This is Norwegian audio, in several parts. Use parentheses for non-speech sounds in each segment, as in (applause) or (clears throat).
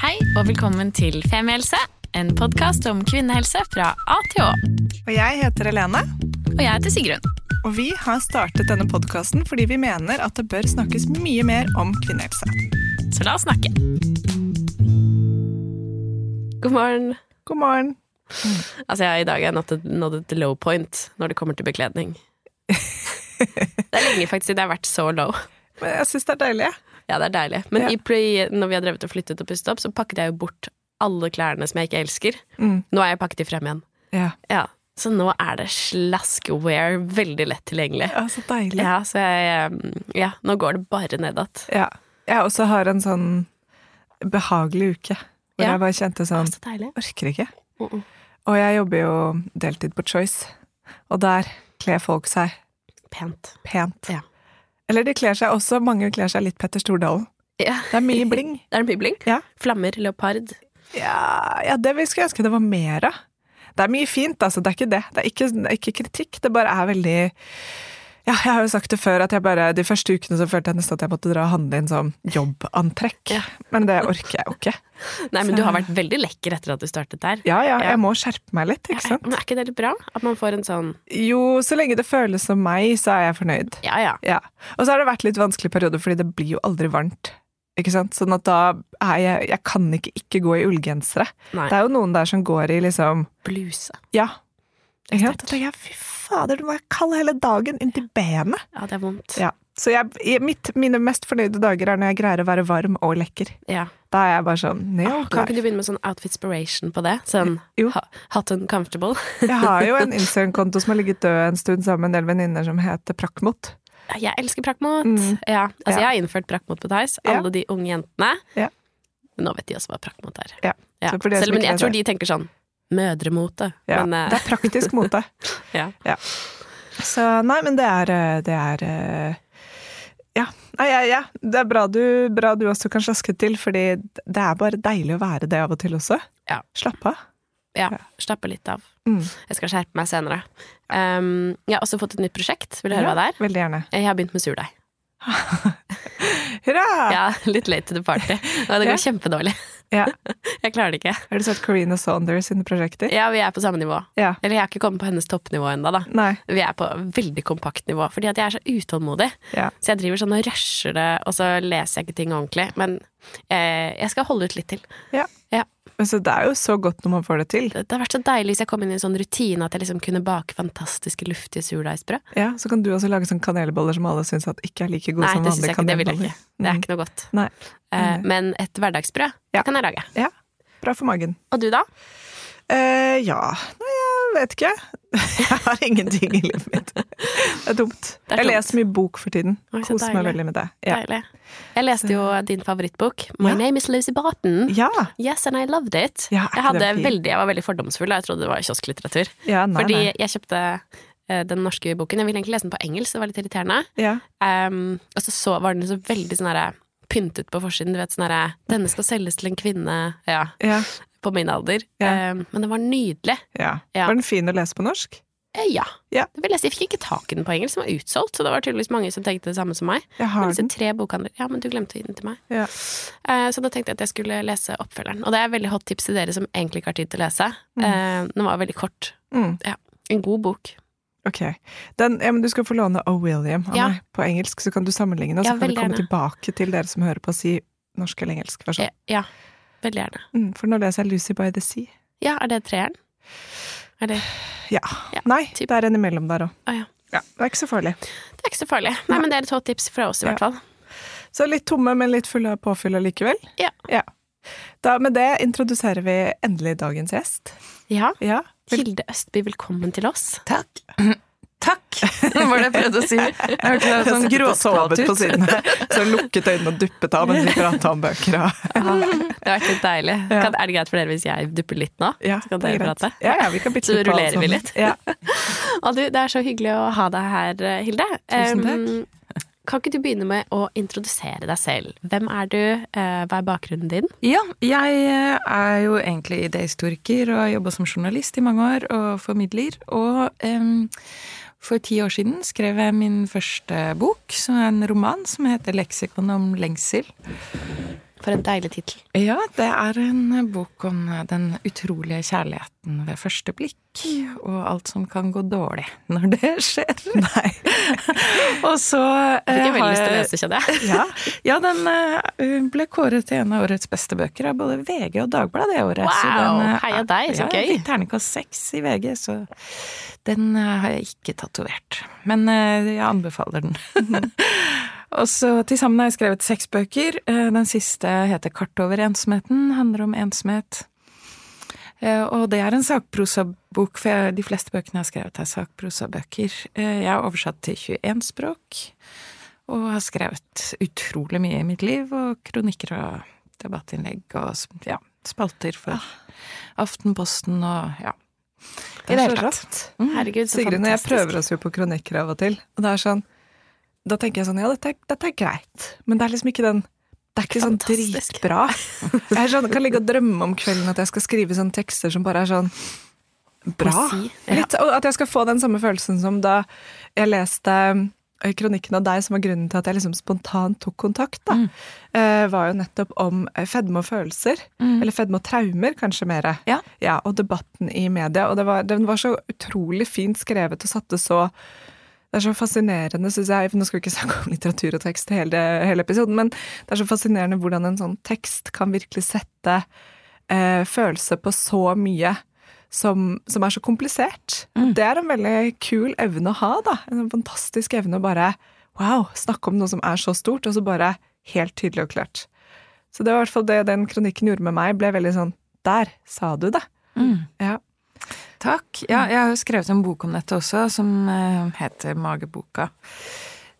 Hei og velkommen til Femihelse, en podkast om kvinnehelse fra A til Å. Og jeg heter Helene, Og jeg heter Sigrun. og vi har startet denne podkasten fordi vi mener at det bør snakkes mye mer om kvinnehelse. Så la oss snakke. God morgen. God morgen. Altså, jeg, I dag har jeg nådd et, nådd et low point når det kommer til bekledning. (laughs) det er lenge faktisk siden jeg har vært så low. Men jeg syns det er deilig. jeg. Ja, det er deilig. Men Ja. i når vi har drevet og flyttet og pustet opp, så pakket jeg jo bort alle klærne som jeg ikke elsker. Mm. Nå er jeg pakket de frem igjen. Ja. Ja, Så nå er det slask-wear veldig lett tilgjengelig. ja, så deilig. Ja, så jeg Ja, nå går det bare nedad. Ja. Jeg også har en sånn behagelig uke hvor Ja. jeg bare kjente sånn Så. Orker ikke. Uh -uh. Og jeg jobber jo deltid på Choice, og der kler folk seg Pent. pent. Ja. Eller de kler seg også, mange kler seg litt Petter Stordalen. Ja. Det er mye bling. (laughs) Det er mye bling. Ja. Flammer, leopard. Ja, ja det skulle jeg ønske det var mer av. Det er mye fint, altså. Det er ikke det. Det er ikke, det er ikke kritikk. Det bare er veldig Ja, jeg har jo sagt det før, at jeg bare De første ukene så følte jeg nesten at jeg måtte dra og handle inn sånn jobbantrekk. Ja. Men det orker jeg jo ikke. (laughs) Nei, men Så- du har vært veldig lekker etter at du startet der. Ja, ja, Ja. jeg må skjerpe meg litt, ikke sant? Men er ikke det litt bra? At man får en sånn Jo, så lenge det føles som meg, så er jeg fornøyd. Ja, ja. Ja. Og så har det vært litt vanskelig periode, fordi det blir jo aldri varmt. Ikke sant? Sånn at da er jeg Jeg kan ikke ikke gå i ullgensere. Det er jo noen der som går i liksom Bluse. Ja. Ikke hørte tenker jeg, fy fader, du være kald hele dagen inntil benet. Ja, det er vondt. Ja. Så jeg, mitt, mine mest fornøyde dager er når jeg greier å være varm og lekker. Ja. Da er jeg bare sånn nailed Kan ikke du begynne med sånn outfitspiration på det? Sånn ha- hot and comfortable. (laughs) Jeg har jo en (laughs) Instagram-konto som har ligget død en stund sammen med en del venninner som heter Prakkmot. Jeg elsker prakkmot. Mm. Ja, altså Ja. jeg har innført prakkmot på Theis. Ja. Alle de unge jentene. Ja. Men nå vet de også hva prakkmot er. Ja. Ja. Så for det Selv om jeg tror det. de tenker sånn mødremote. Ja, Men uh... det er praktisk mote. (laughs) ja. Så nei, men det er eh, Det er eh, Ja. Ja, ja. Det er bra du, bra du også kan slaske til, fordi det er bare deilig å være det av og til også. Ja. Slapp av. ja. Slappe litt av. Mm. Jeg skal skjerpe meg senere. Um, jeg har også fått et nytt prosjekt. Vil du høre Ja, hva det er? Veldig gjerne. Jeg har begynt med surdeig. (laughs) Hurra! Ja, litt late to the party. Og det går Ja. kjempedårlig. Ja. (laughs) Jeg klarer det ikke. Har du sett Carina Saunders sine prosjekter? Ja, vi er på samme nivå. Ja. Eller jeg har ikke kommet på hennes toppnivå ennå, da. Nei. Vi er på veldig kompakt nivå, fordi at jeg er så utålmodig. Ja. Så jeg driver sånn og rusher det, og så leser jeg ikke ting ordentlig. Men eh, jeg skal holde ut litt til. ja. Ja. Men så det er jo så godt når man får det til. Det, det har vært så deilig hvis jeg kom inn i en sånn rutine at jeg liksom kunne bake fantastiske, luftige surdeigsbrød. Ja, Så kan du også lage sånn kanelboller som alle syns ikke er like gode Nei, som det syns jeg ikke. Det vil jeg ikke. Det er Mm. ikke noe godt. Nei. Eh, Mm. men et hverdagsbrød, Ja. kan jeg lage. Ja. Bra for magen. Og du, da? Eh, ja Nei, vet ikke. (laughs) Jeg har ingenting i livet mitt. Det er dumt. Det er jeg leser mye bok for tiden. Koser meg veldig med det. Ja. Deilig. Jeg leste jo din favorittbok, My Ja. Name Is Lucy Barton. ja. Yes, and I loved it. Ja, jeg, hadde veldig, jeg var veldig fordomsfull, og jeg trodde det var kiosklitteratur. ja nei, Fordi nei. jeg kjøpte eh, den norske boken. Jeg ville egentlig lese den på engelsk, det var litt irriterende. Ja. Um, og så, så var den så veldig sånn herre pyntet på forsiden. Du vet sånn herre 'Denne skal selges til en kvinne', ja, Ja. På min alder. Ja. Um, men den var nydelig. ja. Ja. Var den fin å lese på norsk? Eh, ja. Ja. Det vil jeg si. Jeg fikk ikke tak i den på engelsk, den var utsolgt. Så det var tydeligvis mange som tenkte det samme som meg. Jeg Men disse tre bokhandler Ja, men du glemte å gi den til meg. Ja. Eh, Så da tenkte jeg at jeg skulle lese oppfølgeren. Og det er et veldig hot tips til dere som egentlig ikke har tid til å lese. Mm. Eh, Den var veldig kort. Mm. En god bok. Ok. Den, ja, men du skal få låne O. William av Ja. meg på engelsk, så kan du sammenligne, og så Ja, kan vi komme tilbake til dere som hører på, og si norsk eller engelsk versjon. Ja, veldig gjerne. Mm, for nå leser jeg Lucy by the Sea. Ja, er det treeren? Er det Ja. Ja, Nei, typ. det er en imellom der òg. Ah, ja. Ja, det er ikke så farlig. Det er ikke så farlig. Nei, Ja. men det er hot tips fra oss, i Ja. hvert fall. Så litt tomme, men litt fulle av påfyll allikevel. Ja. Da Med det introduserer vi endelig dagens gjest. Ja. Ja. Hilde Østby, velkommen til oss. Takk. Takk! var det jeg prøvde å si. (laughs) Jeg hørte det sånn og på siden. Så lukket øynene og duppet av mens vi prata om bøker. Og, (laughs) Det har vært litt deilig. Kan, er det greit for dere hvis jeg dupper litt nå? ja, Så kan er dere prate? Ja, ja, vi kan bytte Så litt på vi litt. Ja. (laughs) Og du, det er så hyggelig å ha deg her, Hilde. Tusen Um, kan ikke du begynne med å introdusere deg selv? Hvem er du? Eh, Hva er bakgrunnen din? Ja, jeg eh, er jo egentlig idéhistoriker og har jobba som journalist i mange år og formidler. Og em, for ti år siden skrev jeg min første bok, som er en roman som heter 'Leksikon om lengsel'. For en deilig tittel. Ja, det er en bok om den utrolige kjærligheten ved første blikk, og alt som kan gå dårlig når det skjer. (laughs) Nei. (laughs) og så eh, Fikk jeg veldig lyst til å lese, kjenner jeg. (laughs) Ja, ja den eh, ble kåret til en av årets beste bøker av både VG og Dagbladet det året. Wow, den, eh, heia deg, så ja, gøy. Fikk terningkast seks i VG, så den eh, har jeg ikke tatovert. Men eh, jeg anbefaler den. Og så til sammen har jeg skrevet seks bøker. Eh, Den siste heter Kart over ensomheten, handler om ensomhet. Eh, Og det er en sakprosabok, for jeg, de fleste bøkene jeg har skrevet er sakprosabøker. Eh, Jeg har oversatt til 21 språk, og har skrevet utrolig mye i mitt liv, og kronikker og debattinnlegg og ja, spalter for Aftenposten og ja. Det det er så rått. Herregud, så Sigrid, og jeg prøver oss jo på kronikker av og til, og det er sånn Da tenker jeg sånn, ja, dette, dette er greit, men det er liksom ikke den det er ikke sånn Fantastisk. dritbra. Jeg sånn, kan ligge og drømme om kvelden at jeg skal skrive sånne tekster som bare er sånn bra. Ja. Litt, og at jeg skal få den samme følelsen som da jeg leste i kronikken av deg, som var grunnen til at jeg liksom spontant tok kontakt, da, eh, var jo nettopp om eh, fedme og følelser. Eller fedme og traumer, kanskje mer. Ja. og debatten i media. Og det var, den var så utrolig fint skrevet og satte så det er så fascinerende, syns jeg Nå skal vi ikke snakke om litteratur og tekst hele, hele episoden, men det er så fascinerende hvordan en sånn tekst kan virkelig sette eh, følelse på så mye som, som er så komplisert. Det er en veldig kul evne å ha, da. En sånn fantastisk evne å bare wow, snakke om noe som er så stort, og så bare helt tydelig og klart. Så det var i hvert fall det den kronikken gjorde med meg, ble veldig sånn Der sa du det! Ja. Takk. Ja, jeg har jo skrevet en bok om dette også, som eh, heter Mageboka.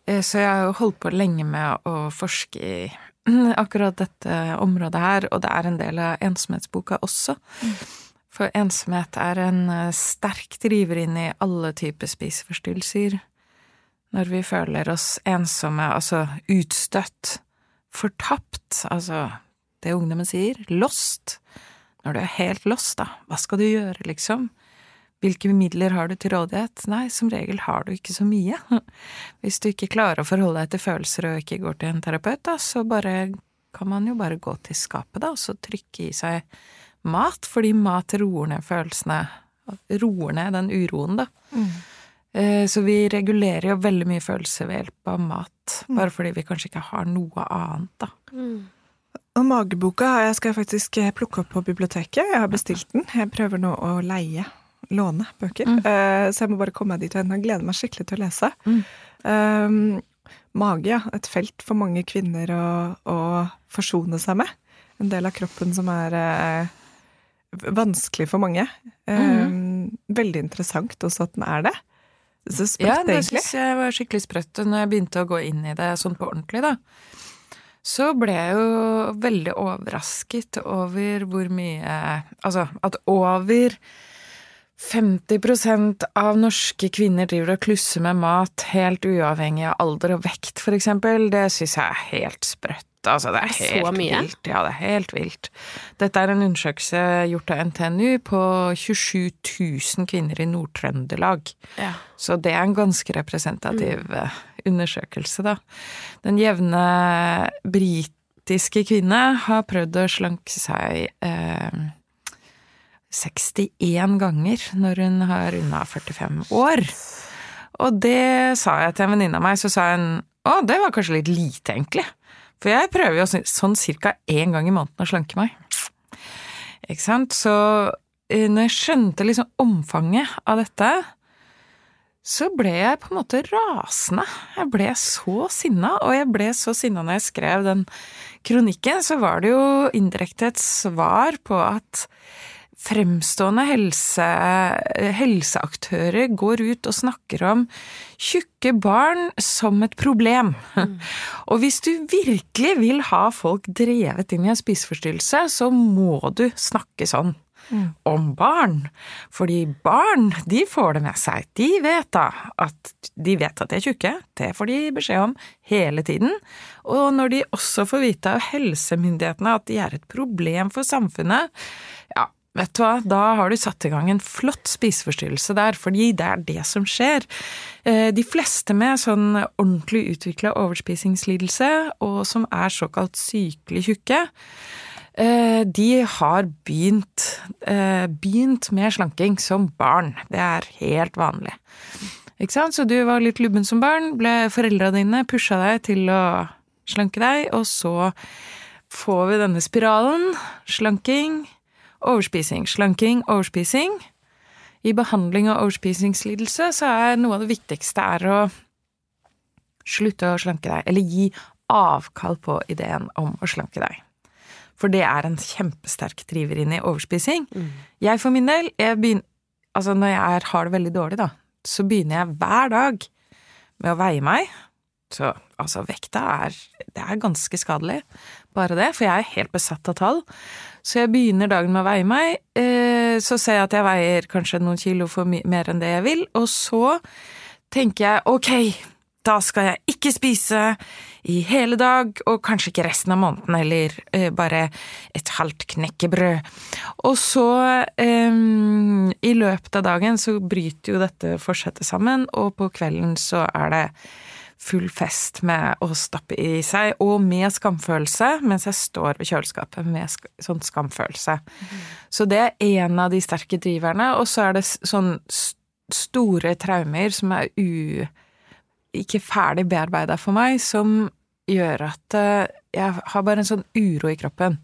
Eh, Så jeg har jo holdt på lenge med å forske i (clears throat) akkurat dette området her, og det er en del av ensomhetsboka også. For ensomhet er en eh, sterk driver inn i alle typer spiseforstyrrelser. Når vi føler oss ensomme, altså utstøtt, fortapt, altså det ungdommen sier, lost. Når du er helt lost, da, hva skal du gjøre, liksom? Hvilke midler har du til rådighet? Nei, som regel har du ikke så mye. (laughs) Hvis du ikke klarer å forholde deg til følelser og ikke går til en terapeut, da, så bare kan man jo bare gå til skapet, da, og så trykke i seg mat, fordi mat roer ned følelsene, roer ned den uroen, da. Mm. Så vi regulerer jo veldig mye følelser ved hjelp av mat, bare fordi vi kanskje ikke har noe annet, da. Og mageboka har jeg, skal jeg faktisk eh, plukke opp på biblioteket. Jeg har bestilt den. Jeg prøver nå å leie, låne bøker. Eh, så jeg må bare komme meg dit og jeg gleder meg skikkelig til å lese. Um, mage, ja. Et felt for mange kvinner å, å forsone seg med. En del av kroppen som er uh, vanskelig for mange. Um, Veldig interessant også at den er det. Så sprøtt, Ja, det egentlig. syns jeg var skikkelig sprøtt. Når jeg begynte å gå inn i det sånn på ordentlig, da, så ble jeg jo veldig overrasket over hvor mye Altså at over 50% av norske kvinner driver og klusser med mat helt uavhengig av alder og vekt, for eksempel. Det syns jeg er helt sprøtt. Altså, det er helt vilt. Ja, det er helt vilt. Dette er en undersøkelse gjort av NTNU på 27 000 kvinner i Nord-Trøndelag. Ja. Så det er en ganske representativ eh, undersøkelse, da. Den jevne britiske kvinne har prøvd å slanke seg eh, 61 ganger når hun har unna 45 år. Og det sa jeg til en venninne av meg, så sa hun å, det var kanskje litt lite, egentlig. For jeg prøver jo sånn- ca. én gang i måneden å slanke meg. Ikke sant? Så eh, når jeg skjønte liksom omfanget av dette, så ble jeg på en måte rasende. Jeg ble så sinna, og jeg ble så sinna når jeg skrev den kronikken, så var det jo indirekte et svar på at fremstående helse, helseaktører går ut og snakker om tjukke barn som et problem. (laughs) Og hvis du virkelig vil ha folk drevet inn i en spiseforstyrrelse, så må du snakke sånn. Om barn. Fordi barn, de får det med seg. De vet da at de vet at de er tjukke. Det får de beskjed om hele tiden. Og når de også får vite av helsemyndighetene at de er et problem for samfunnet, ja, vet du hva, da har du satt i gang en flott spiseforstyrrelse der, fordi det er det som skjer. Eh, De fleste med sånn ordentlig utvikla overspisingslidelse, og som er såkalt sykelig tjukke, de har begynt, eh, begynt med slanking som barn. Det er helt vanlig. Ikke sant? Så du var litt lubben som barn, ble foreldra dine pusha deg til å slanke deg, og så får vi denne spiralen. Slanking, overspising, slanking, overspising. I behandling av overspisingslidelse så er noe av det viktigste er å slutte å slanke deg, eller gi avkall på ideen om å slanke deg. For det er en kjempesterk driver inn i overspising. Jeg for min del, jeg begynner, altså når jeg er, har det veldig dårlig, da, så begynner jeg hver dag med å veie meg. Så altså, vekta er Det er ganske skadelig, bare det, for jeg er helt besatt av tall. Så jeg begynner dagen med å veie meg, eh, så ser jeg at jeg veier kanskje noen kilo for mer enn det jeg vil, og så tenker jeg ok, da skal jeg ikke spise i hele dag, og kanskje ikke resten av måneden, eller eh, bare et halvt knekkebrød. Og så, eh, i løpet av dagen, så bryter jo dette forsettet sammen, og på kvelden så er det full fest med å stappe i seg, og med skamfølelse, mens jeg står ved kjøleskapet med sk sånn skamfølelse. Så det er en av de sterke driverne, og så er det sånn store traumer som er u ikke ferdig bearbeida for meg, som gjør at eh, jeg har bare en sånn uro i kroppen.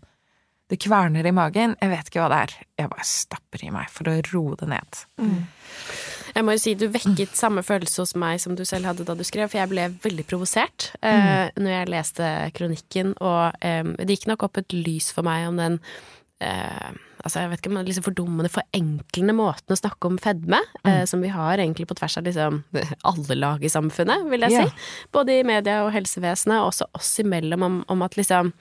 Det kverner i magen, jeg vet ikke hva det er. Jeg bare stapper i meg for å roe det ned. Jeg må jo si du vekket samme følelse hos meg som du selv hadde da du skrev, for jeg ble veldig provosert eh, når jeg leste kronikken, og eh, det gikk nok opp et lys for meg om den eh, altså jeg vet ikke om liksom fordummende, forenklende måten å snakke om fedme, eh, som vi har egentlig på tvers av liksom (laughs) alle lag i samfunnet, vil jeg yeah. si. Både i media og helsevesenet, og også oss imellom, om, om at liksom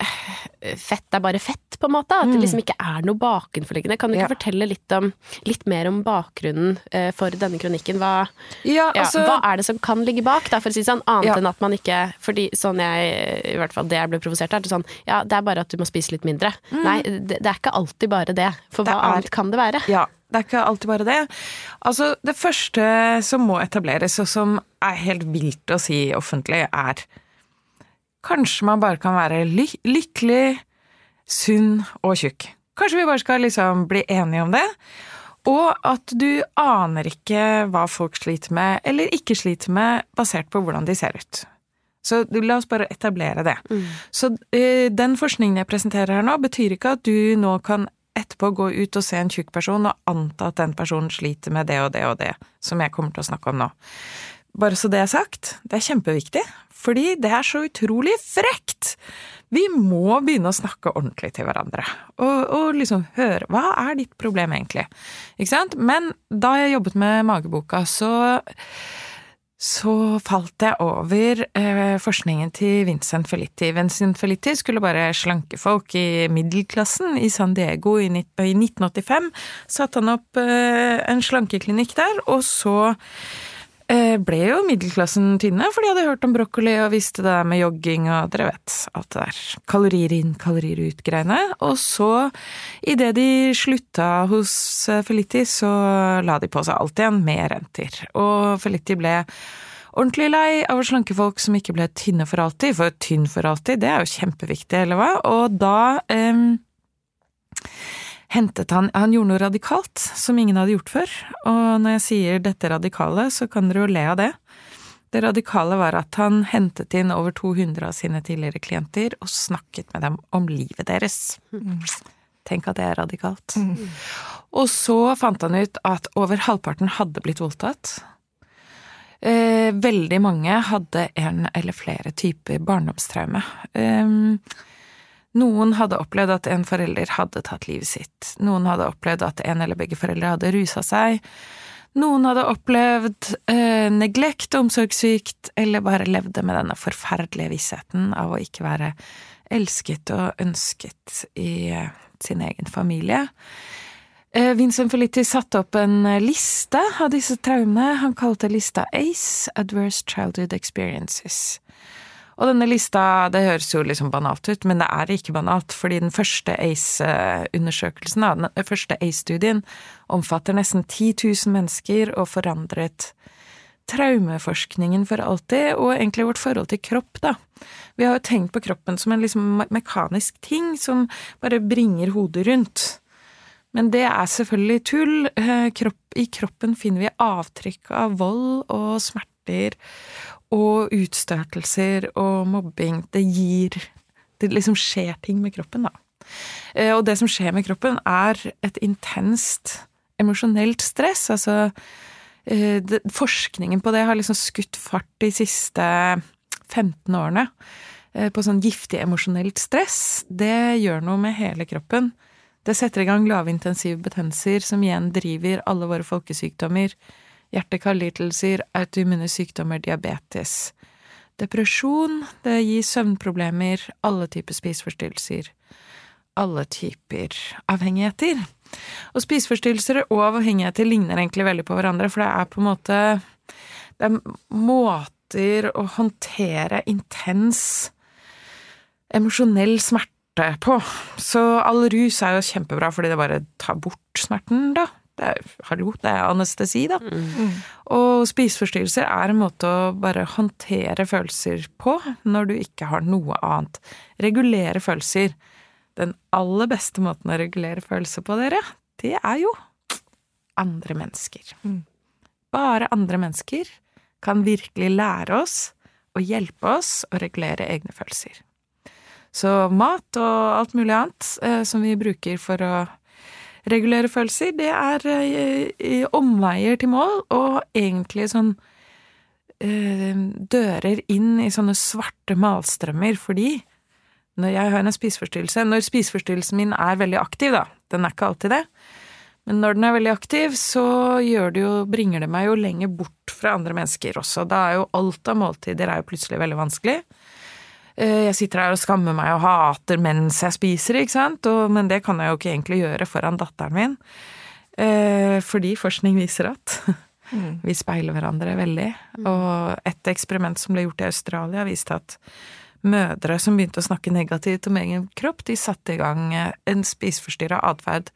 (sighs) Fett er bare fett, på en måte. At det liksom ikke er noe bakenforliggende. Kan du ikke Ja. fortelle litt, om, litt mer om bakgrunnen eh, for denne kronikken? Hva, Ja, ja, altså hva er det som kan ligge bak, da, for å si det sånn? Annet Ja. enn at man ikke Fordi sånn jeg, i hvert fall det jeg ble provosert av, er det sånn Ja, det er bare at du må spise litt mindre. Nei, det, det er ikke alltid bare det. For Det hva er- annet kan det være? Ja, det er ikke alltid bare det. Altså, det første som må etableres, og som er helt vilt å si offentlig, er Kanskje man bare kan være ly lykkelig, sunn og tjukk. Kanskje vi bare skal liksom bli enige om det. Og at du aner ikke hva folk sliter med, eller ikke sliter med, basert på hvordan de ser ut. Så du, la oss bare etablere det. Så uh, den forskningen jeg presenterer her nå, betyr ikke at du nå kan etterpå gå ut og se en tjukk person og anta at den personen sliter med det og det og det, som jeg kommer til å snakke om nå. Bare så det er sagt, det er kjempeviktig, fordi det er så utrolig frekt! Vi må begynne å snakke ordentlig til hverandre, og, og liksom høre hva er ditt problem egentlig? Ikke sant? Men da jeg jobbet med mageboka, så så falt jeg over eh, forskningen til Vincent Felitti. Vincent Felitti skulle bare slanke folk i middelklassen i San Diego i, i 1985. Satte han opp eh, en slankeklinikk der, og så ble jo middelklassen tynne, for de hadde hørt om brokkoli og visste det der med jogging og dere vet, alt det der kalorier inn, kalorier ut-greiene. Og så, idet de slutta hos eh, Felitti, så la de på seg alt igjen med renter. Og Felitti ble ordentlig lei av slanke folk som ikke ble tynne for alltid, for tynn for alltid, det er jo kjempeviktig, eller hva? Og da em, hentet han Han gjorde noe radikalt som ingen hadde gjort før. Og når jeg sier dette radikale, så kan dere jo le av det. Det radikale var at han hentet inn over 200 av sine tidligere klienter og snakket med dem om livet deres. Tenk at det er radikalt. Og så fant han ut at over halvparten hadde blitt voldtatt. Eh, veldig mange hadde en eller flere typer barndomstraume. Eh, Noen hadde opplevd at en forelder hadde tatt livet sitt. Noen hadde opplevd at en eller begge foreldre hadde rusa seg. Noen hadde opplevd eh, neglekt, omsorgssvikt, eller bare levde med denne forferdelige vissheten av å ikke være elsket og ønsket i eh, sin egen familie. Eh, Vincent Felitti satte opp en liste av disse traumene. Han kalte lista ACE, Adverse Childhood Experiences. Og denne lista, det høres jo liksom banalt ut, men det er ikke banalt, fordi den første ACE-undersøkelsen, den første ACE-studien, omfatter nesten 10 000 mennesker og forandret traumeforskningen for alltid, og egentlig vårt forhold til kropp, da. Vi har jo tenkt på kroppen som en liksom mekanisk ting som bare bringer hodet rundt. Men det er selvfølgelig tull. Eh, kropp, I kroppen finner vi avtrykk av vold og smerter og utstøtelser og mobbing. Det gir Det liksom skjer ting med kroppen, da. Eh, og det som skjer med kroppen, er et intenst emosjonelt stress. Altså eh, Forskningen på det har liksom skutt fart de siste 15 årene. Eh, på sånn giftig emosjonelt stress. Det gjør noe med hele kroppen. Det setter i gang lavintensive betennelser, som igjen driver alle våre folkesykdommer hjerte-karlidelser, autoimmune sykdommer, diabetes. Depresjon, det gir søvnproblemer, alle typer spiseforstyrrelser, alle typer avhengigheter. Og spiseforstyrrelser og avhengigheter ligner egentlig veldig på hverandre, for det er på en måte Det er måter å håndtere intens emosjonell smerte på. Så all rus er jo kjempebra fordi det bare tar bort smerten, da det er, hallo, det er anestesi, da. Mm. Og spiseforstyrrelser er en måte å bare håndtere følelser på når du ikke har noe annet. Regulere følelser. Den aller beste måten å regulere følelser på, dere, det er jo andre mennesker. Mm. Bare andre mennesker kan virkelig lære oss og hjelpe oss å regulere egne følelser. Så mat og alt mulig annet eh, som vi bruker for å regulere følelser, det er eh, omveier til mål, og egentlig sånn eh, dører inn i sånne svarte malstrømmer, fordi når jeg har en spiseforstyrrelse Når spiseforstyrrelsen min er veldig aktiv, da, den er ikke alltid det, men når den er veldig aktiv, så det jo, bringer det meg jo lenger bort fra andre mennesker også. Da er jo alt av måltider er jo plutselig veldig vanskelig. Eh, jeg sitter her og skammer meg og hater mens jeg spiser, ikke sant, og, men det kan jeg jo ikke egentlig gjøre foran datteren min. Eh, fordi forskning viser at (laughs) mm. vi speiler hverandre veldig. Mm. Og et eksperiment som ble gjort i Australia, viste at mødre som begynte å snakke negativt om egen kropp, de satte i gang eh, en spiseforstyrra atferd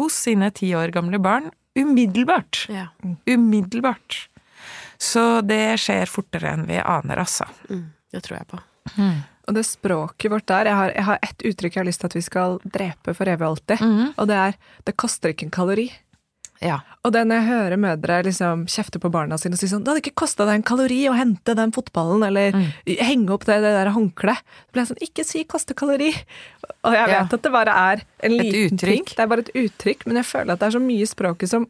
hos sine ti år gamle barn umiddelbart. Ja. Umiddelbart. Så det skjer fortere enn vi aner, altså. Mm, det tror jeg på. Mm. Og det språket vårt der Jeg har, jeg har ett uttrykk jeg har lyst til at vi skal drepe for evig og alltid, mm. og det er 'det koster ikke en kalori'. Ja. Og det når jeg hører mødre liksom kjefte på barna sine og si sånn 'Det hadde ikke kosta deg en kalori å hente den fotballen', eller mm. 'henge opp det, det der håndkleet'. Så blir jeg sånn 'Ikke si 'koste kalori'. Og jeg vet ja. at det bare er en liten ting. Det er bare et uttrykk, men jeg føler at det er så mye i språket som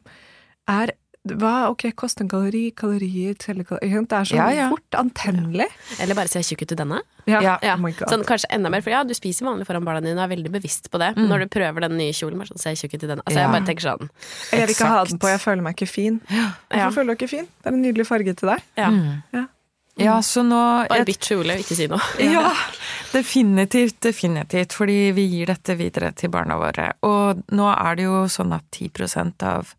er hva, ok, kost en kalori, kalorier, tellekalorier Det er så ja, ja. fort antennelig. Eller bare se tjukk ut i denne. Ja. ja. Oh sånn, kanskje enda mer, for ja, du spiser vanlig foran barna dine og er veldig bevisst på det. Mm. Når du prøver den nye kjolen, bare sånn, se tjukk ut i denne. Altså, jeg bare tenker sånn Jeg vil ikke ha den på, jeg føler meg ikke fin. Hvorfor føler du ikke fin? Det er en nydelig farge til deg. Ja. Mm. Ja, så nå Bare bytt kjole, ikke si noe. Ja, definitivt, definitivt. Fordi vi gir dette videre til barna våre. Og nå er det jo sånn at 10% av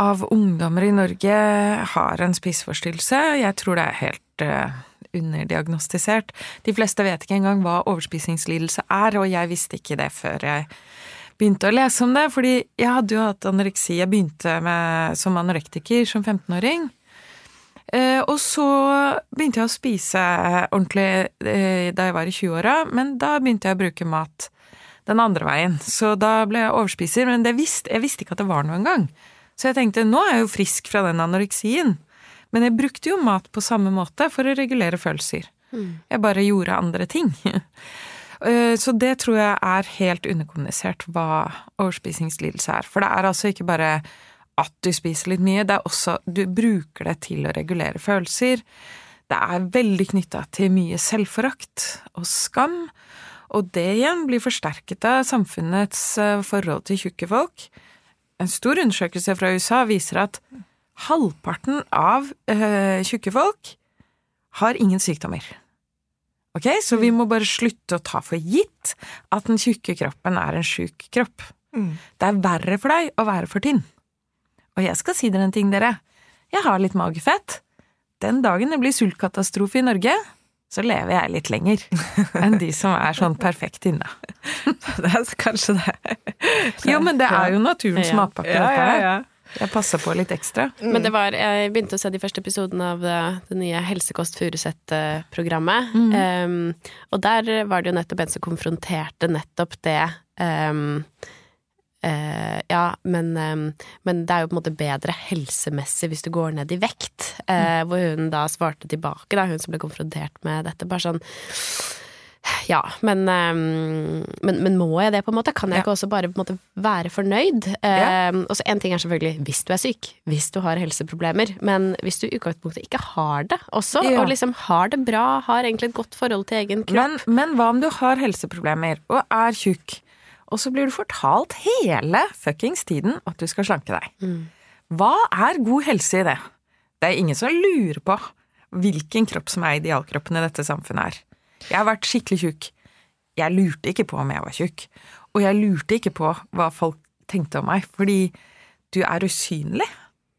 av ungdommer i Norge har en spiseforstyrrelse. Jeg tror det er helt uh, underdiagnostisert. De fleste vet ikke engang hva overspisingslidelse er, og jeg visste ikke det før jeg begynte å lese om det. Fordi jeg hadde jo hatt anoreksi. Jeg begynte med, som anorektiker som 15-åring. Uh, eh, og så begynte jeg å spise ordentlig uh, da jeg var i 20-åra, men da begynte jeg å bruke mat den andre veien. Så da ble jeg overspiser, men visste, jeg visste ikke at det var noe engang. Så jeg tenkte nå er jeg jo frisk fra den anoreksien. Men jeg brukte jo mat på samme måte for å regulere følelser. Mm. Jeg bare gjorde andre ting. (laughs) Eh, så det tror jeg er helt underkommunisert hva overspisingslidelse er. For det er altså ikke bare at du spiser litt mye, det er også du bruker det til å regulere følelser. Det er veldig knytta til mye selvforakt og skam. Og det igjen blir forsterket av samfunnets eh, forhold til tjukke folk. En stor undersøkelse fra USA viser at halvparten av øh, tjukke folk har ingen sykdommer. Ok, Så vi må bare slutte å ta for gitt at den tjukke kroppen er en sjuk kropp. Mm. Det er verre for deg å være for tynn. Og jeg skal si dere en ting, dere. Jeg har litt magefett. Den dagen det blir sultkatastrofe i Norge, så lever jeg litt lenger (laughs) enn de som er sånn perfekt inne. (laughs) Det er kanskje det. (laughs) Jo, men det er jo naturens Ja. matpakke, Ja, dette her. ja. Jeg passer på litt ekstra. Men det var, jeg begynte å se de første episodene av det, det nye Helsekost Furuset-programmet. Um, og der var det jo nettopp en som konfronterte nettopp det um, eh, Ja, men, um, men det er jo på en måte bedre helsemessig hvis du går ned i vekt. Eh, hvor hun da svarte tilbake, da, hun som ble konfrontert med dette, bare sånn ja, men, um, men, men må jeg det, på en måte? Kan jeg Ja. ikke også bare måte være fornøyd? Ja. Um, og så En ting er selvfølgelig hvis du er syk, hvis du har helseproblemer, men hvis du i utgangspunktet ikke har det også, Ja. og liksom har det bra, har egentlig et godt forhold til egen kropp Men, men hva om du har helseproblemer og er tjukk, og så blir du fortalt hele fuckings tiden at du skal slanke deg? Hva er god helse i det? Det er ingen som lurer på hvilken kropp som er idealkroppen i dette samfunnet her. Jeg har vært skikkelig tjukk. Jeg lurte ikke på om jeg var tjukk. Og jeg lurte ikke på hva folk tenkte om meg, fordi du er usynlig.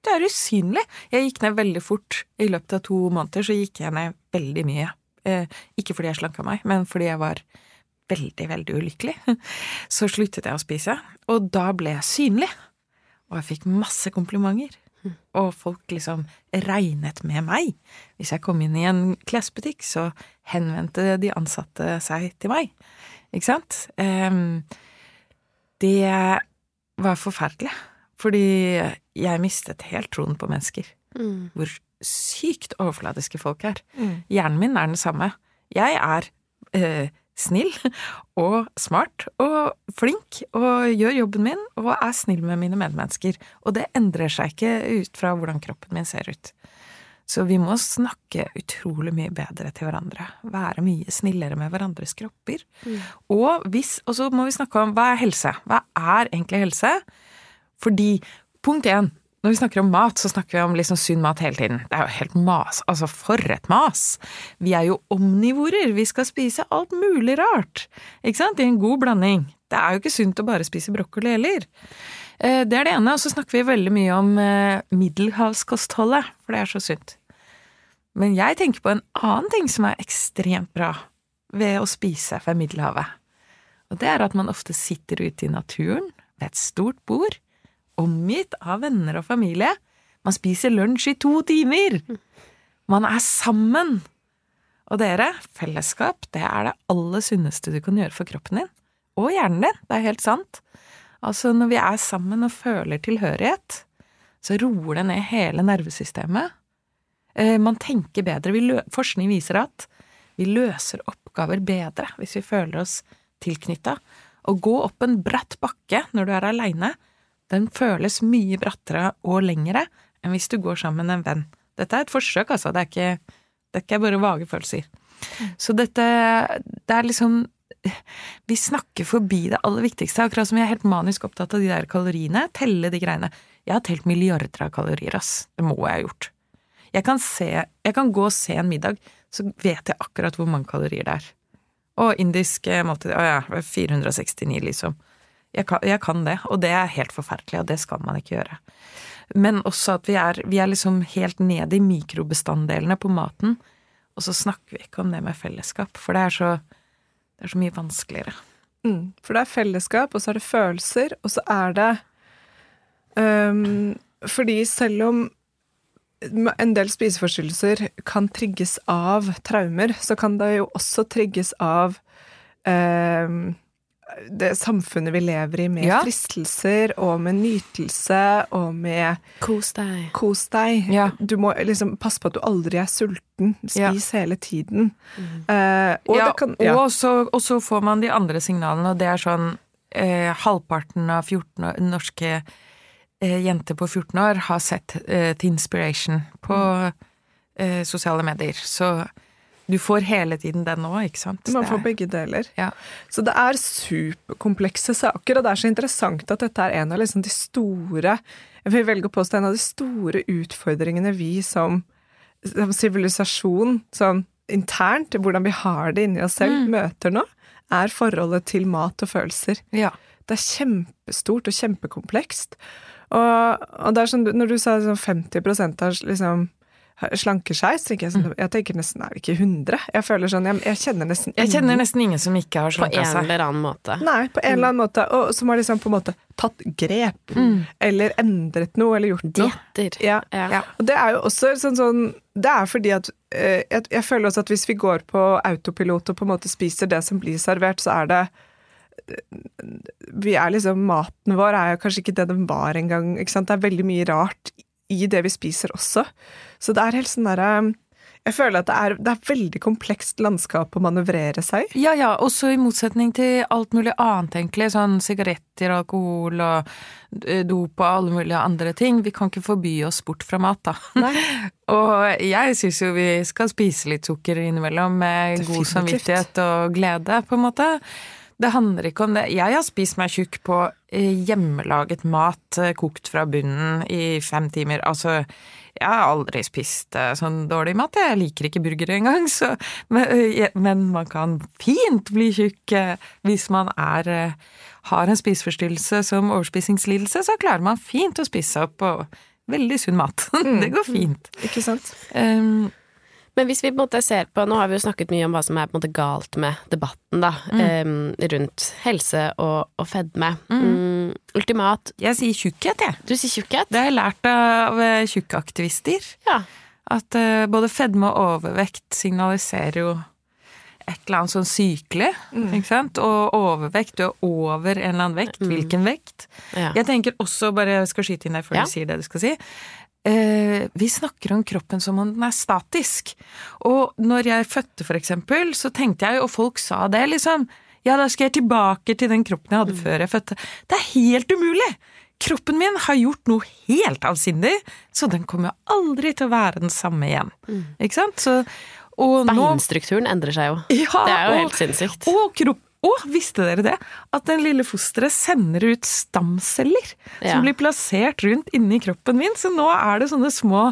Du er usynlig. Jeg gikk ned veldig fort. I løpet av to måneder så gikk jeg ned veldig mye. Eh, ikke fordi jeg slanka meg, men fordi jeg var veldig, veldig ulykkelig. (laughs) Så sluttet jeg å spise, og da ble jeg synlig. Og jeg fikk masse komplimenter. Og folk liksom regnet med meg. Hvis jeg kom inn i en klesbutikk, så henvendte de ansatte seg til meg. Ikke sant? Ehm, det var forferdelig. Fordi jeg mistet helt troen på mennesker. Mm. Hvor sykt overfladiske folk er. Mm. Hjernen min er den samme. Jeg er eh, snill og smart og flink og gjør jobben min og er snill med mine medmennesker. Og det endrer seg ikke ut fra hvordan kroppen min ser ut. Så vi må snakke utrolig mye bedre til hverandre. Være mye snillere med hverandres kropper. Og, hvis, og så må vi snakke om hva er helse? Hva er egentlig helse? Fordi punkt én når vi snakker om mat, så snakker vi om liksom sunn mat hele tiden. Det er jo helt mas. Altså, for et mas! Vi er jo omnivorer. Vi skal spise alt mulig rart. Ikke sant? I en god blanding. Det er jo ikke sunt å bare spise brokkoli heller. Eh, Det er det ene. Og så snakker vi veldig mye om eh, middelhavskostholdet, for det er så sunt. Men jeg tenker på en annen ting som er ekstremt bra ved å spise fra Middelhavet. Og det er at man ofte sitter ute i naturen ved et stort bord, omgitt av venner og familie. Man spiser lunsj i to timer! Man er sammen! Og dere, fellesskap, det er det aller sunneste du kan gjøre for kroppen din. Og hjernen din, det er helt sant. Altså, når vi er sammen og føler tilhørighet, så roer det ned hele nervesystemet. Eh, Man tenker bedre. Forskning viser at vi løser oppgaver bedre hvis vi føler oss tilknytta. Å gå opp en bratt bakke når du er aleine, den føles mye brattere og lengre enn hvis du går sammen med en venn. Dette er et forsøk, altså. Det er ikke, det er ikke bare vage følelser. Så dette Det er liksom Vi snakker forbi det aller viktigste, akkurat som jeg er helt manisk opptatt av de der kaloriene. Telle de greiene. Jeg har telt milliarder av kalorier, ass. Det må jeg ha gjort. Jeg kan, se, jeg kan gå og se en middag, så vet jeg akkurat hvor mange kalorier det er. Og indisk måltid, å ja, 469, liksom. Jeg kan, jeg kan det, og det er helt forferdelig, og det skal man ikke gjøre. Men også at vi er, vi er liksom helt nede i mikrobestanddelene på maten, og så snakker vi ikke om det med fellesskap, for det er så, det er så mye vanskeligere. Mm. For det er fellesskap, og så er det følelser, og så er det um, Fordi selv om en del spiseforstyrrelser kan trigges av traumer, så kan det jo også trigges av øhm, det samfunnet vi lever i, med Ja. fristelser og med nytelse og med Kos deg. kos deg. Ja. Du må liksom passe på at du aldri er sulten. Ja. Spis hele tiden. Eh, og ja, det kan ja. og, så, og så får man de andre signalene, og det er sånn eh, Halvparten av 14 år, norske eh, jenter på 14 år har sett eh, til Inspiration på eh, sosiale medier. Så Du får hele tiden den nå, ikke sant? Man får begge deler. Ja. Så det er superkomplekse saker, og det er så interessant at dette er en av liksom de store Jeg vil velge å påstå en av de store utfordringene vi som sivilisasjon, sånn internt, hvordan vi har det inni oss selv, møter nå, er forholdet til mat og følelser. Ja. Det er kjempestort og kjempekomplekst. Og, og det er sånn, når du sa sånn 50 av liksom slanker seg, så tenker jeg sånn, jeg tenker nesten er vi ikke 100? Jeg føler sånn, jeg, jeg kjenner nesten Jeg kjenner ingen- nesten ingen som ikke har På en seg. eller annen måte. Nei, på en eller annen måte. Og som har liksom på en måte tatt grep. Eller endret noe, eller gjort noe. Dietter. Ja. Ja. Og det er jo også sånn sånn Det er fordi at eh, jeg, jeg føler også at hvis vi går på autopilot og på en måte spiser det som blir servert, så er det vi er liksom, Maten vår er jo kanskje ikke det den var engang. Det er veldig mye rart i det vi spiser også. Så det er helt sånn derre Jeg føler at det er, det er veldig komplekst landskap å manøvrere seg. Ja, ja, også i motsetning til alt mulig annet, egentlig. Sånn sigaretter, alkohol og eh, dop og alle mulige andre ting. Vi kan ikke forby oss bort fra mat, da. (laughs) og jeg syns jo vi skal spise litt sukker innimellom med god samvittighet og glede, på en måte. Det handler ikke om det. Jeg har spist meg tjukk på eh, hjemmelaget mat eh, kokt fra bunnen i fem timer. Altså, jeg har aldri spist eh, sånn dårlig mat. Jeg liker ikke burgere engang, (laughs) så men, man kan fint bli tjukk hvis man er har en spiseforstyrrelse som overspisingslidelse, så klarer man fint å spise opp på veldig sunn mat. (laughs) det går fint. Ikke sant? Um, Men hvis vi på en måte ser på Nå har vi jo snakket mye om hva som er på en måte galt med debatten da, em, rundt helse og, og fedme. Mm, ultimat jeg sier tjukkhet, jeg. Du sier tjukkhet? Det har jeg lært av eh, tjukkaktivister. Ja. At uh, både fedme og overvekt signaliserer jo et eller annet sånn sykelig, ikke sant? Og overvekt, du er over en eller annen vekt. Hvilken vekt? ja. Jeg tenker også, bare jeg skal skyte inn der før Ja. du sier det du skal si. Eh, vi snakker om kroppen som om den er statisk. Og når jeg fødte, for eksempel, så tenkte jeg, og folk sa det, liksom Ja, da skal jeg tilbake til den kroppen jeg hadde før jeg fødte. Det er helt umulig! Kroppen min har gjort noe helt avsindig, så den kommer aldri til å være den samme igjen. Ikke sant? Så, og nå Beinstrukturen endrer seg jo. ja, Det er jo og- helt sinnssykt. Og kropp og visste dere det? At den lille fosteret sender ut stamceller Ja. som blir plassert rundt inni kroppen min. Så nå er det sånne små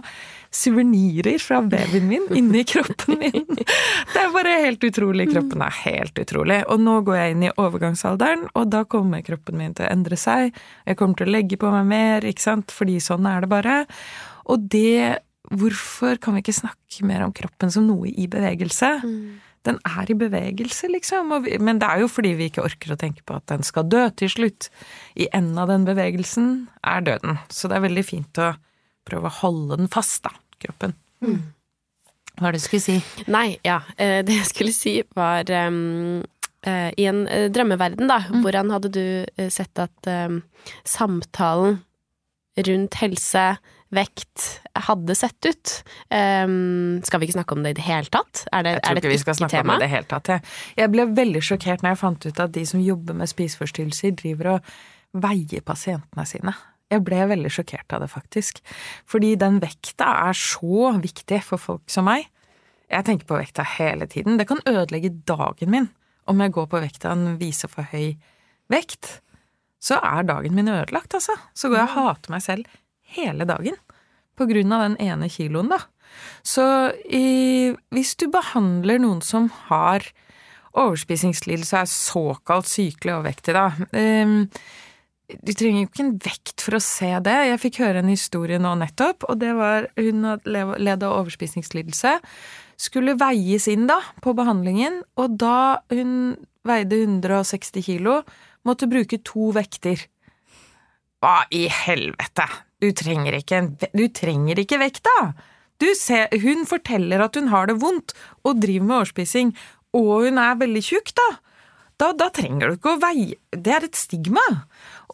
suvenirer fra babyen min inni (laughs) kroppen min. Det er bare helt utrolig. Kroppen er helt utrolig. Og nå går jeg inn i overgangsalderen, og da kommer kroppen min til å endre seg. Jeg kommer til å legge på meg mer, ikke sant, fordi sånn er det bare. Og det Hvorfor kan vi ikke snakke mer om kroppen som noe i bevegelse? Den er i bevegelse, liksom. Og vi, men det er jo fordi vi ikke orker å tenke på at den skal dø til slutt. I enden av den bevegelsen er døden. Så det er veldig fint å prøve å holde den fast, da, kroppen. Hva er det du skulle si? Nei, ja. (laughs) eh, Det jeg skulle si var um, I en eh, drømmeverden, da, hvordan hadde du sett at um, samtalen rundt helse, vekt, hadde sett ut? Um, skal vi ikke snakke om det i det hele tatt? Er det, Jeg tror det ikke vi skal snakke om det i det hele tatt. Jeg, jeg ble veldig sjokkert når jeg fant ut at de som jobber med spiseforstyrrelser, driver og veier pasientene sine. Jeg ble veldig sjokkert av det, faktisk. Fordi den vekta er så viktig for folk som meg. Jeg tenker på vekta hele tiden. Det kan ødelegge dagen min om jeg går på vekta en viser for høy vekt. Så er dagen min ødelagt, altså. Så går jeg og hater meg selv hele dagen. På grunn av den ene kiloen, da. Så i, hvis du behandler noen som har overspisingslidelse, er såkalt sykelig overvektig, da um, Du trenger jo ikke en vekt for å se det. Jeg fikk høre en historie nå nettopp, og det var hun led av overspisingslidelse. Skulle veies inn da, på behandlingen, og da hun veide 160 kilo, måtte bruke to vekter. Hva i helvete? Du trenger ikke, du trenger ikke vekta! Ser, hun forteller at hun har det vondt og driver med årspissing, og hun er veldig tjukk, da. Da, da trenger du ikke å veie Det er et stigma.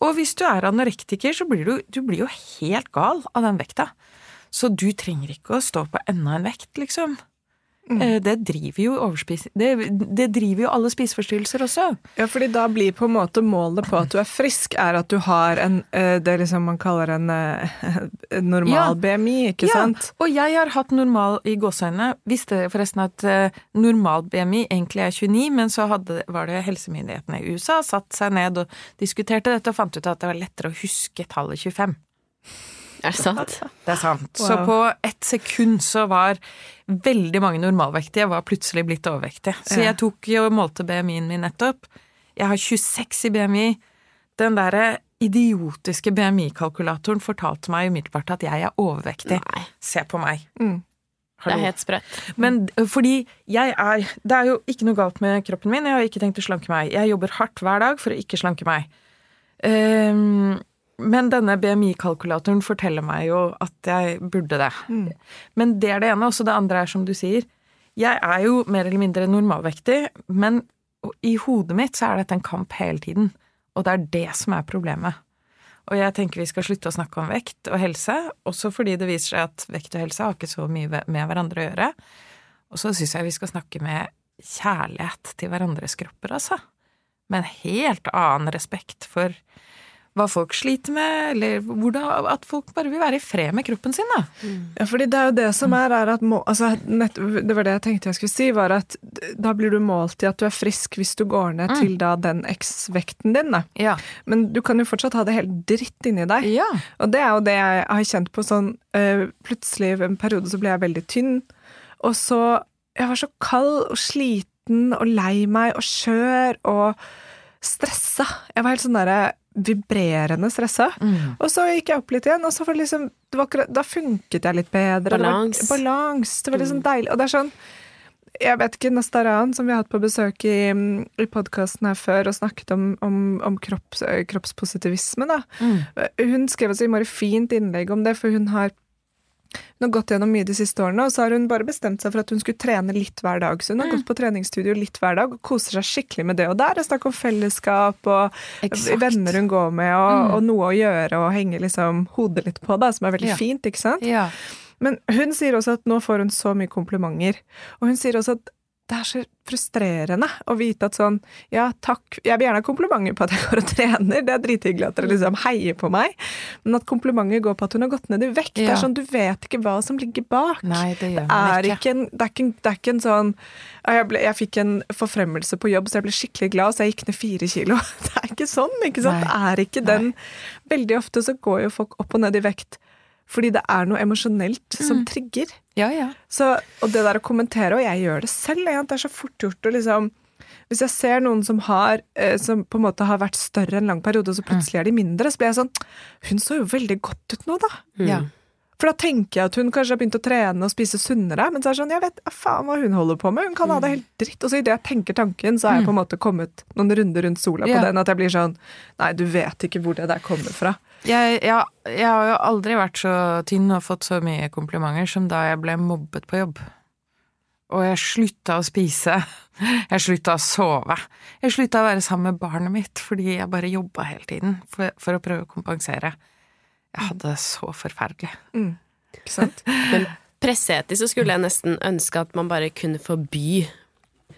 Og hvis du er anorektiker, så blir du, du blir jo helt gal av den vekta. Så du trenger ikke å stå på enda en vekt, liksom. Eh, Det driver jo overspis... Det, det driver jo alle spiseforstyrrelser også. Ja, fordi da blir på en måte målet på at du er frisk, er at du har en eh, Det liksom man kaller en eh, en normal Ja. BMI, ikke sant? Og jeg har hatt normal i gåseøynene. Visste forresten at normal BMI egentlig er 29, men så hadde, var det helsemyndighetene i USA satt seg ned og diskuterte dette og fant ut at det var lettere å huske tallet 25. Er det sant? Det er sant. Så på ett sekund så var veldig mange normalvektige var plutselig blitt overvektige. Så jeg tok jo og målte BMI-en min nettopp. Jeg har 26 i BMI. Den derre idiotiske BMI-kalkulatoren fortalte meg umiddelbart at jeg er overvektig. Nei. Se på meg. Mm. Det er helt sprøtt. Men fordi jeg er Det er jo ikke noe galt med kroppen min, jeg har ikke tenkt å slanke meg. Jeg jobber hardt hver dag for å ikke slanke meg. Ehm, men denne BMI-kalkulatoren forteller meg jo at jeg burde det. Men det er det ene. Også det andre er som du sier. Jeg er jo mer eller mindre normalvektig, men i hodet mitt så er dette en kamp hele tiden. Og det er det som er problemet. Og jeg tenker vi skal slutte å snakke om vekt og helse, også fordi det viser seg at vekt og helse har ikke så mye med hverandre å gjøre. Og så syns jeg vi skal snakke med kjærlighet til hverandres kropper, altså. Med en helt annen respekt for hva folk sliter med, eller hvordan, at folk bare vil være i fred med kroppen sin, da. Ja, fordi det er jo det som er, er at må, altså, nett, Det var det jeg tenkte jeg skulle si, var at da blir du målt i at du er frisk hvis du går ned til da den X-vekten din, da. Ja. Men du kan jo fortsatt ha det helt dritt inni deg. ja. Og det er jo det jeg har kjent på sånn øh, Plutselig en periode så ble jeg veldig tynn, og så Jeg var så kald og sliten og lei meg og skjør og stressa. Jeg var helt sånn derre vibrerende stressa. Mm. Og så gikk jeg opp litt igjen, og så var det liksom det var Da funket jeg litt bedre. Balans. Det var, balans. Det var liksom deilig. Og det er sånn jeg vet ikke, Nastaran, som vi har hatt på besøk i, i podkasten her før og snakket om, om, om kropps, kroppspositivisme, da. Mm. Hun skrev et så innmari fint innlegg om det, for hun har, hun har gått gjennom mye de siste årene, og så har hun bare bestemt seg for at hun skulle trene litt hver dag. Så hun har gått på treningsstudio litt hver dag og koser seg skikkelig med det. Og der er snakk om fellesskap og Exakt. venner hun går med, og, og noe å gjøre og henge liksom hodet litt på, da, som er veldig Ja. fint, ikke sant? Ja. Men hun sier også at nå får hun så mye komplimenter. Og hun sier også at det er så frustrerende å vite at sånn Ja, takk, jeg vil gjerne ha komplimenter på at jeg går og trener, det er drithyggelig at dere liksom heier på meg, men at komplimenter går på at hun har gått ned i vekt. Det er sånn, du vet ikke hva som ligger bak. Nei, det Det er ikke. ikke en, det, er ikke en, det er ikke en sånn jeg, ble, jeg fikk en forfremmelse på jobb, så jeg ble skikkelig glad, så jeg gikk ned fire kilo. (laughs) Det er ikke sånn, ikke sant? Nei. Det er ikke den Veldig ofte så går jo folk opp og ned i vekt fordi det er noe emosjonelt som trigger. Ja, ja. Så, og det der å kommentere, og jeg gjør det selv, det er så fort gjort å liksom Hvis jeg ser noen som har eh, Som på en måte har vært større en lang periode, og så plutselig er de mindre, så blir jeg sånn Hun så jo veldig godt ut nå, da. ja. For da tenker jeg at hun kanskje har begynt å trene og spise sunnere, men så er det sånn, jeg vet faen hva hun holder på med, hun kan ha det helt dritt. Og så idet jeg tenker tanken, så har jeg på en måte kommet noen runder rundt sola på Ja. den, at jeg blir sånn Nei, du vet ikke hvor det der kommer fra. Jeg, jeg, jeg har jo aldri vært så tynn og fått så mye komplimenter som da jeg ble mobbet på jobb. Og jeg slutta å spise. Jeg slutta å sove. Jeg slutta å være sammen med barnet mitt fordi jeg bare jobba hele tiden for, for å prøve å kompensere. Jeg hadde det så forferdelig. Ikke sant? (laughs) Men presseetisk så skulle jeg nesten ønske at man bare kunne forby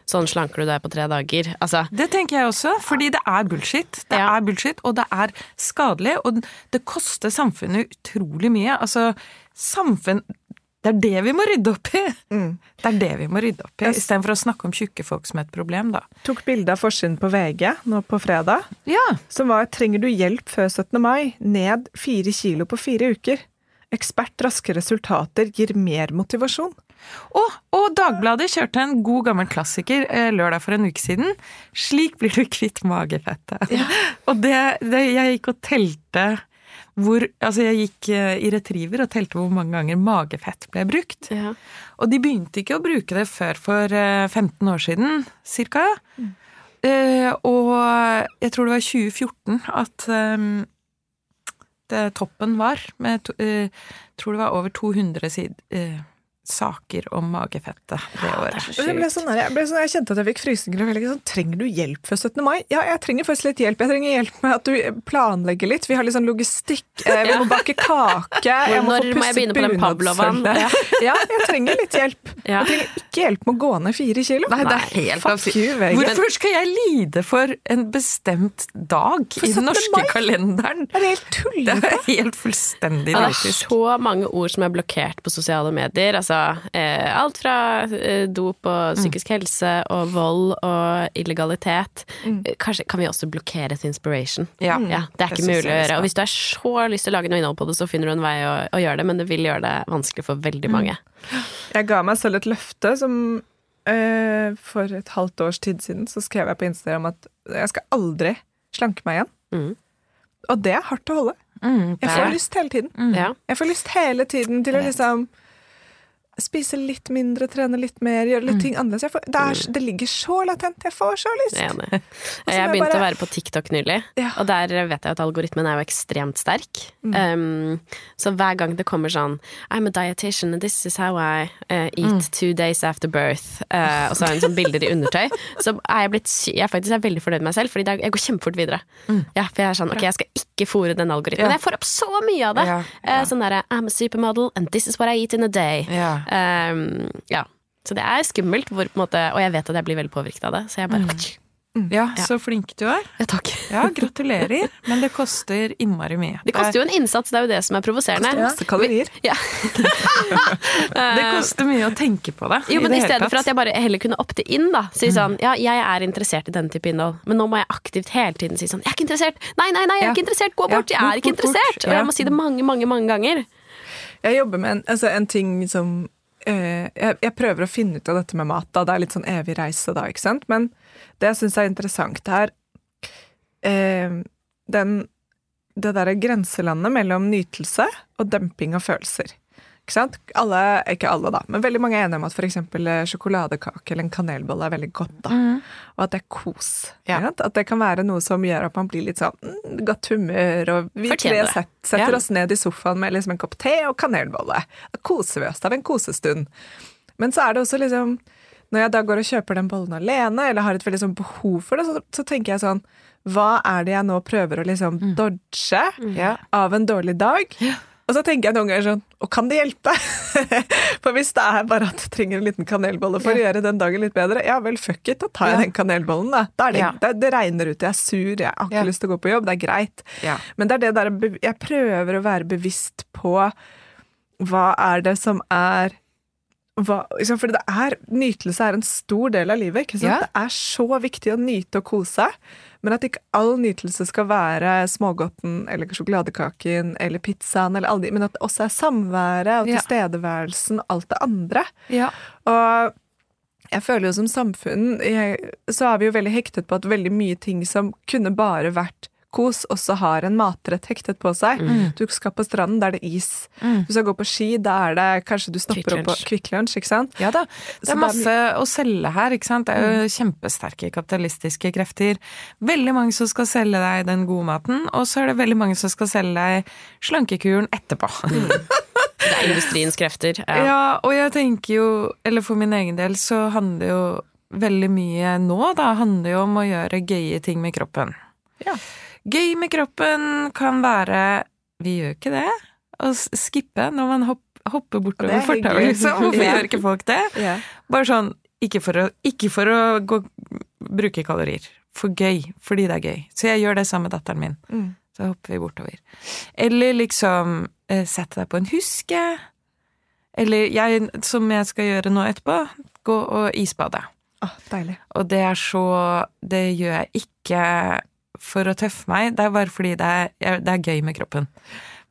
sånn slanker du deg på tre dager. Altså, Det tenker jeg også, fordi det er bullshit. Det Ja. er bullshit, og det er skadelig, og det koster samfunnet utrolig mye. Altså, samfunn Det er det vi må rydde opp i! Det er det vi må rydde opp i, Yes. istedenfor å snakke om tjukke folk som et problem, da. Tok bilde av forsiden på VG nå på fredag, Ja. som var 'Trenger du hjelp før 17. mai? Ned fire kilo på fire uker'. Ekspert raske resultater gir mer motivasjon. Og, og Dagbladet kjørte en god gammel klassiker eh, lørdag for en uke siden. 'Slik blir du kvitt magefettet'. (laughs) og det, det Jeg gikk og telte hvor Altså, jeg gikk eh, i Retriever og telte hvor mange ganger magefett ble brukt. ja. Og de begynte ikke å bruke det før for eh, 15 år siden, cirka. Eh, og jeg tror det var 2014 at um, det toppen var, med to, uh, tror det var over 200 sid, eh, saker om magefettet det året. Jeg, ble sånn, der- jeg, ble sånn, jeg kjente at jeg fikk frysninger. og sånn, Trenger du hjelp før 17. mai? Ja, jeg trenger først litt hjelp. Jeg trenger hjelp med at du planlegger litt. Vi har litt sånn logistikk. Eh, vi må bake kake. Jeg må Når få må jeg pusset begynne på den Pavlovaen? bunadsølvet. (laughs) Ja, jeg trenger litt hjelp. Ja. Jeg trenger ikke hjelp med å gå ned fire kilo. Nei, det er helt Fuck absurd. you, Vegard. Hvorfor skal jeg lide for en bestemt dag i den norske mai? kalenderen? Det er helt Det er helt fullstendig Ja, det er så mange ord som er blokkert på sosiale medier. Altså, eh, alt fra eh, dop og psykisk helse og vold og illegalitet. Mm. Kanskje kan vi også blokkere et inspiration. Ja. Ja, det er ikke synes mulig å gjøre. Og hvis du har så lyst til å lage noe innhold på det, så finner du en vei å, å gjøre det, men det vil gjøre det vanskelig for veldig mange. Jeg ga meg selv et løfte som eh, For et halvt års tid siden så skrev jeg på Instagram at jeg skal aldri slanke meg igjen. Mm. Og det er hardt å holde. Mm, Jeg får lyst hele tiden. Ja. Jeg får lyst hele tiden til å liksom spise litt mindre, trene litt mer, gjøre litt ting annerledes. Jeg får, det, er, det ligger så latent. Jeg får så lyst. Jeg. Jeg jeg begynte bare- å være på TikTok nylig, Ja. og der vet jeg at algoritmen er jo ekstremt sterk. Mm. Um, så hver gang det kommer sånn I'm a dietitian, and this is how I uh, eat Mm. two days after birth, uh, og så har hun sånn bilder i undertøy, så er jeg blitt Jeg faktisk er veldig fornøyd med meg selv, fordi er- jeg går kjempefort videre. Ja, for jeg er sånn Ok, jeg skal ikke fòre den algoritmen. Mm. Ja. Jeg får opp så mye av det! Ja, Eh, ja. sånn derre I'm a supermodel, and this is what I eat in a day. Ja. Um, ja. Så det er skummelt, hvor, måte, og jeg vet at jeg blir veldig påvirket av det, så jeg bare ja, så flink du er. Ja, takk. Ja, gratulerer. Men det koster innmari mye. Det koster jo en innsats, det er jo det som er provoserende. Masse kalorier. Ja. (laughs) Det koster mye å tenke på det. Jo, men det i stedet for at jeg bare heller kunne opte inn, da. Si sånn ja, jeg er interessert i denne type innhold, men nå må jeg aktivt hele tiden si sånn jeg er ikke interessert! Nei, nei, nei, jeg er ikke interessert! Gå bort! Jeg er ikke interessert! Og jeg må si det mange, mange, mange ganger. Jeg jobber med en, altså en ting som eh, jeg, jeg prøver å finne ut av dette med mat. Da. Det er litt sånn evig reise da, ikke sant. Men det jeg syns er interessant, her, eh, den, det derre grenselandet mellom nytelse og demping av følelser. Alle, ikke alle, da, men veldig mange er enige om at f.eks. sjokoladekake eller en kanelbolle er veldig godt. da. Og at det er kos. Ja. At det kan være noe som gjør at man blir litt sånn mm, godt humør, og vi tre set, setter Ja. oss ned i sofaen med liksom en kopp te og kanelbolle. Da koser vi oss. Det er en kosestund. Men så er det også liksom Når jeg da går og kjøper den bollen alene, eller har et veldig sånn behov for det, så, så tenker jeg sånn Hva er det jeg nå prøver å liksom Mm. dodge Ja. av en dårlig dag? Og så tenker jeg noen ganger sånn Og kan det hjelpe? (laughs) For hvis det er bare at du trenger en liten kanelbolle for å gjøre den dagen litt bedre, ja vel, fuck it, da tar jeg Ja. den kanelbollen, da. da er det, Ja. det, det regner ut, jeg er sur, jeg har ikke Ja. lyst til å gå på jobb, det er greit. Ja. Men det er det der Jeg prøver å være bevisst på hva er det som er hva, For det er, nytelse er en stor del av livet. Ikke sant? Ja. Det er så viktig å nyte og kose, men at ikke all nytelse skal være smågodten eller sjokoladekaken eller pizzaen, eller alle de, men at det også er samværet og tilstedeværelsen og alt det andre. Ja. Og jeg føler jo som samfunn jeg, så er vi jo veldig hektet på at veldig mye ting som kunne bare vært kos, også har en matrett hektet på seg. Du skal på stranden, da er det is. Mm. Du skal gå på ski, da er det kanskje du stopper opp på. Kvikk Lunsj, ikke sant? Ja da. Det Så er masse å selge her, ikke sant. Det er jo kjempesterke kapitalistiske krefter. Veldig mange som skal selge deg den gode maten, og så er det veldig mange som skal selge deg slankekuren etterpå. (laughs) Det er industriens krefter. Ja. Ja. og jeg tenker jo, eller for min egen del, så handler jo veldig mye nå, da, handler jo om å gjøre gøye ting med kroppen. Ja. Gøy med kroppen kan være Vi gjør ikke det. Å skippe når man hopp, hopper bortover er fortauet, liksom. (laughs) Hvorfor Ja. gjør ikke folk det? Ja. Bare sånn, ikke for å, ikke for å gå, bruke kalorier. For gøy. Fordi det er gøy. Så jeg gjør det sammen med datteren min. Mm. Så hopper vi bortover. Eller liksom eh, sette deg på en huske. Eller jeg, som jeg skal gjøre nå etterpå, gå og isbade. Oh, deilig. Og det er så Det gjør jeg ikke for å tøffe meg, det er bare fordi det er, jeg- det er gøy med kroppen.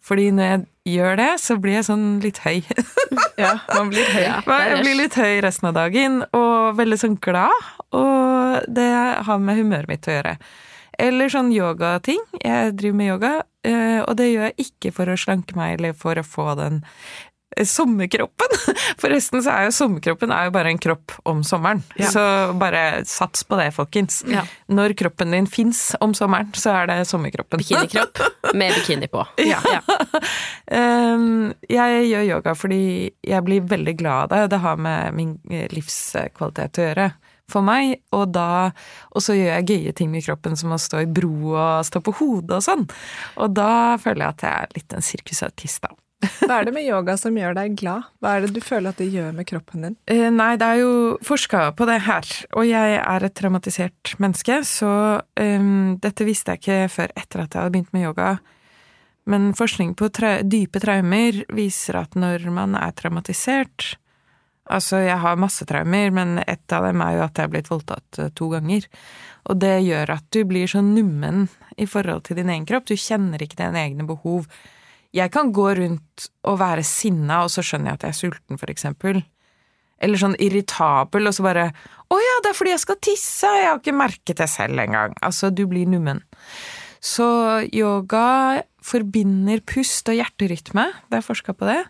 Fordi når jeg gjør det, så blir jeg sånn litt høy. (laughs) Ja, man blir høy. Ja. Jeg blir litt høy resten av dagen, og veldig sånn glad. Og det har med humøret mitt å gjøre. Eller sånn yogating. Jeg driver med yoga, eh, og det gjør jeg ikke for å slanke meg eller for å få den sommerkroppen. (laughs) Forresten så er jo sommerkroppen er jo bare en kropp om sommeren. Så bare sats på det, folkens. Ja. Når kroppen din fins om sommeren, så er det sommerkroppen. Bikinikropp med bikini på. (laughs) Ja. Um, (laughs) jeg gjør yoga fordi jeg blir veldig glad av det. Det har med min eh, livskvalitet å gjøre for meg. Og da Og så gjør jeg gøye ting med kroppen som å stå i bro og stå på hodet og sånn. Og da føler jeg at jeg er litt en sirkusartist, da. Hva er det med yoga som gjør deg glad? Hva er det du føler at det gjør med kroppen din? Eh, Nei, det er jo forska på det her, og jeg er et traumatisert menneske, så um, dette visste jeg ikke før etter at jeg hadde begynt med yoga. Men forskning på tra dype traumer viser at når man er traumatisert Altså, jeg har masse traumer, men ett av dem er jo at jeg er blitt voldtatt eh, to ganger. Og det gjør at du blir så nummen i forhold til din egen kropp. Du kjenner ikke dine egne behov. Jeg kan gå rundt og være sinna, og så skjønner jeg at jeg er sulten, for eksempel. Eller sånn irritabel, og så bare Å ja, det er fordi jeg skal tisse! Jeg har ikke merket det selv engang. Altså, du blir nummen. Så yoga forbinder pust og hjerterytme. Det er forska på det.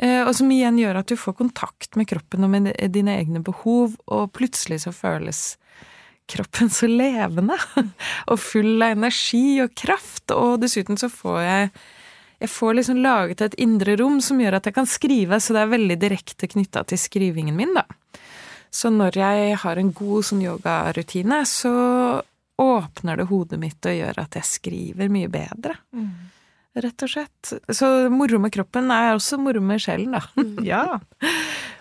Eh, Og som igjen gjør at du får kontakt med kroppen og med dine egne behov, og plutselig så føles kroppen så levende (laughs) og full av energi og kraft, og dessuten så får jeg jeg får liksom laget et indre rom som gjør at jeg kan skrive, så det er veldig direkte knytta til skrivingen min, da. Så når jeg har en god sånn yogarutine, så åpner det hodet mitt og gjør at jeg skriver mye bedre. Rett og slett. Så moro med kroppen er også moro med sjelen, da. (laughs) Ja.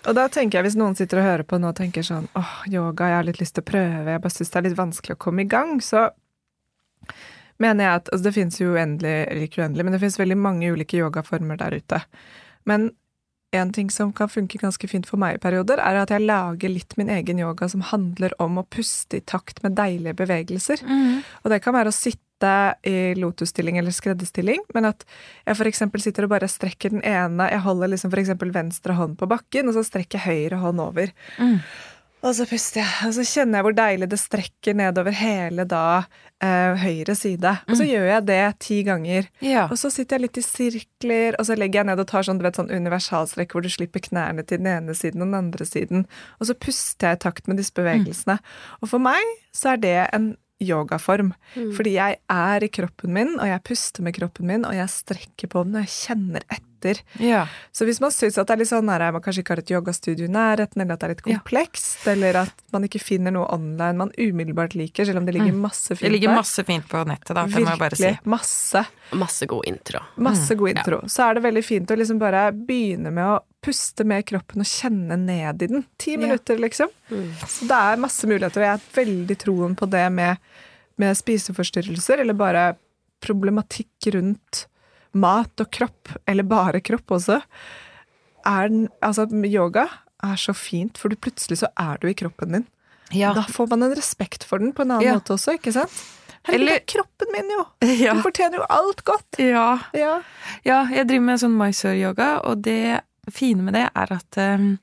Og da tenker jeg, hvis noen sitter og hører på nå og tenker sånn åh, yoga, jeg har litt lyst til å prøve, jeg bare syns det er litt vanskelig å komme i gang, så mener jeg at altså det finnes jo uendelig, eller ikke uendelig, men det finnes veldig mange ulike yogaformer der ute. Men en ting som kan funke ganske fint for meg i perioder, er at jeg lager litt min egen yoga som handler om å puste i takt med deilige bevegelser. Og det kan være å sitte i lotusstilling eller skredderstilling, men at jeg eksempel sitter og bare strekker den ene Jeg holder liksom eksempel venstre hånd på bakken, og så strekker jeg høyre hånd over. Og så puster jeg, og så kjenner jeg hvor deilig det strekker nedover hele da eh, høyre side. Og så gjør jeg det ti ganger. Ja. Og så sitter jeg litt i sirkler, og så legger jeg ned og tar sånn, du vet, sånn universalstrekk hvor du slipper knærne til den ene siden og den andre siden. Og så puster jeg i takt med disse bevegelsene. Og for meg så er det en yogaform. Fordi jeg er i kroppen min, og jeg puster med kroppen min, og jeg strekker på den, og jeg kjenner etter. Ja. Så hvis man syns at det er litt sånn nære, man kanskje ikke har et yogastudio i nærheten, eller at det er litt Ja. komplekst, eller at man ikke finner noe online man umiddelbart liker, selv om det ligger masse fint der. Det ligger masse fint på nettet, da. Det må jeg bare si. Virkelig. Masse. Masse god intro. Masse god intro. Så er det veldig fint å liksom bare begynne med å puste med kroppen og kjenne ned i den. Ti minutter, liksom. Så det er masse muligheter, og jeg har veldig troen på det med, med spiseforstyrrelser, eller bare problematikk rundt mat og kropp, eller bare kropp også. Er den, altså, yoga er så fint, for plutselig så er du i kroppen din. Ja. Da får man en respekt for den på en annen Ja. måte også, ikke sant? Herregud, Eller- det er kroppen min, jo! Ja. Du fortjener jo alt godt. ja. Ja. Ja, jeg driver med sånn Mysore-yoga, og det fine med det er at um,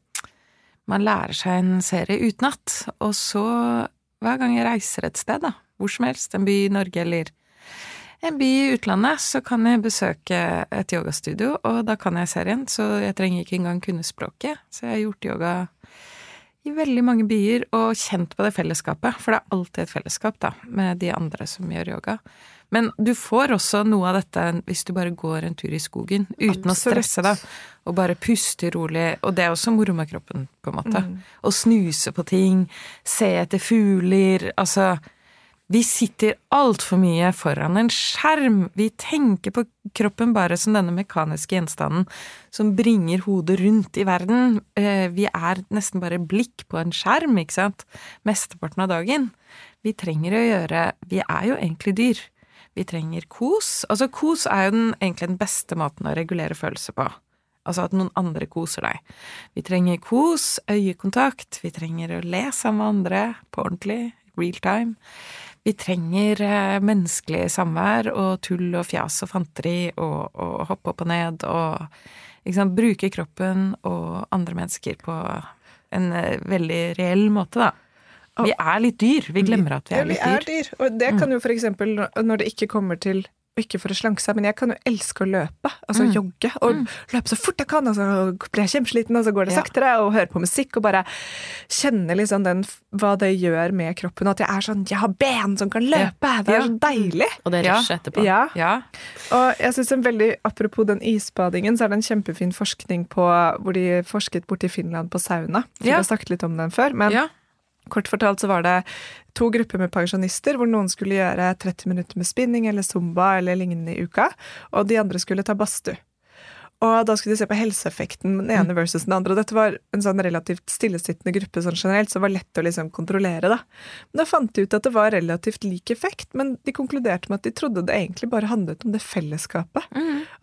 man lærer seg en serie utenat. Og så, hver gang jeg reiser et sted, da, hvor som helst, en by i Norge eller en by i utlandet, så kan jeg besøke et yogastudio, og da kan jeg serien, så jeg trenger ikke engang kunne språket. Så jeg har gjort yoga i veldig mange byer, og kjent på det fellesskapet, for det er alltid et fellesskap, da, med de andre som gjør yoga. Men du får også noe av dette hvis du bare går en tur i skogen uten å stresse, deg, Og bare puste rolig. Og det er også moro med kroppen, på en måte. Å snuse på ting, se etter fugler. Altså Vi sitter altfor mye foran en skjerm. Vi tenker på kroppen bare som denne mekaniske gjenstanden som bringer hodet rundt i verden. Eh, Vi er nesten bare blikk på en skjerm, ikke sant? Mesteparten av dagen. Vi trenger å gjøre Vi er jo egentlig dyr. Vi trenger kos. Altså, kos er jo den, egentlig den beste måten å regulere følelser på. Altså at noen andre koser deg. Vi trenger kos, øyekontakt, vi trenger å le sammen med andre på ordentlig, real time. Vi trenger eh, menneskelig samvær og tull og fjas og fanteri og, og hoppe opp og ned og sant, bruke kroppen og andre mennesker på en eh, veldig reell måte, da. Vi er litt dyr. Vi glemmer at vi Ja, er vi litt er dyr. dyr. Og det kan jo for eksempel når det ikke kommer til og ikke for å slanke seg, men jeg kan jo elske å løpe, altså Mm. jogge, og løpe så fort jeg kan, og så blir jeg kjempesliten, og så går det Ja. saktere, og høre på musikk, og bare kjenne liksom den, hva det gjør med kroppen, og at jeg er sånn, jeg har ben som kan løpe, det er Ja. så deilig. Og det Ja. rushet etterpå. Ja, Ja. og jeg synes en veldig, apropos den isbadingen, så er det en kjempefin forskning på, hvor de forsket borte i Finland på sauna. Vi Ja. har snakket litt om den før, men ja. Kort fortalt så var det to grupper med pensjonister, hvor noen skulle gjøre 30 minutter med spinning eller zumba eller lignende i uka, og de andre skulle ta badstue. Og da skulle de se på helseeffekten den ene versus den andre, og dette var en sånn relativt stillesittende gruppe sånn generelt, som var lett å liksom kontrollere, da. Men da fant de ut at det var relativt lik effekt, men de konkluderte med at de trodde det egentlig bare handlet om det fellesskapet.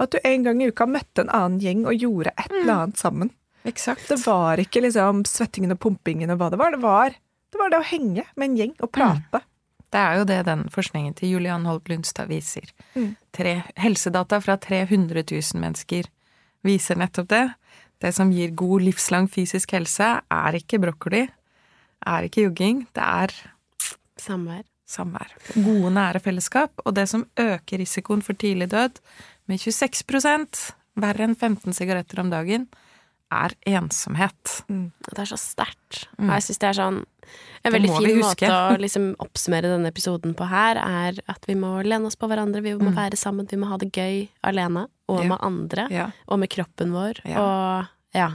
At du en gang i uka møtte en annen gjeng og gjorde et eller annet sammen. Eksakt. Det var ikke liksom svettingen og pumpingen og hva det var. Det var det, var det å henge med en gjeng og prate. Det er jo det den forskningen til Julian Holt Lundstad viser. Mm. Tre, helsedata fra 300 000 mennesker viser nettopp det. Det som gir god livslang fysisk helse, er ikke brokkoli, er ikke jogging, det er Samvær. samvær. Gode, nære fellesskap. Og det som øker risikoen for tidlig død med 26% verre enn 15 sigaretter om dagen, er ensomhet. Mm. det er så sterkt. Mm. Jeg synes det er sånn En veldig fin måte å liksom oppsummere denne episoden på her, er at vi må lene oss på hverandre, vi må Mm. være sammen, vi må ha det gøy alene, og Ja. med andre, Ja. og med kroppen vår, Ja. og ja.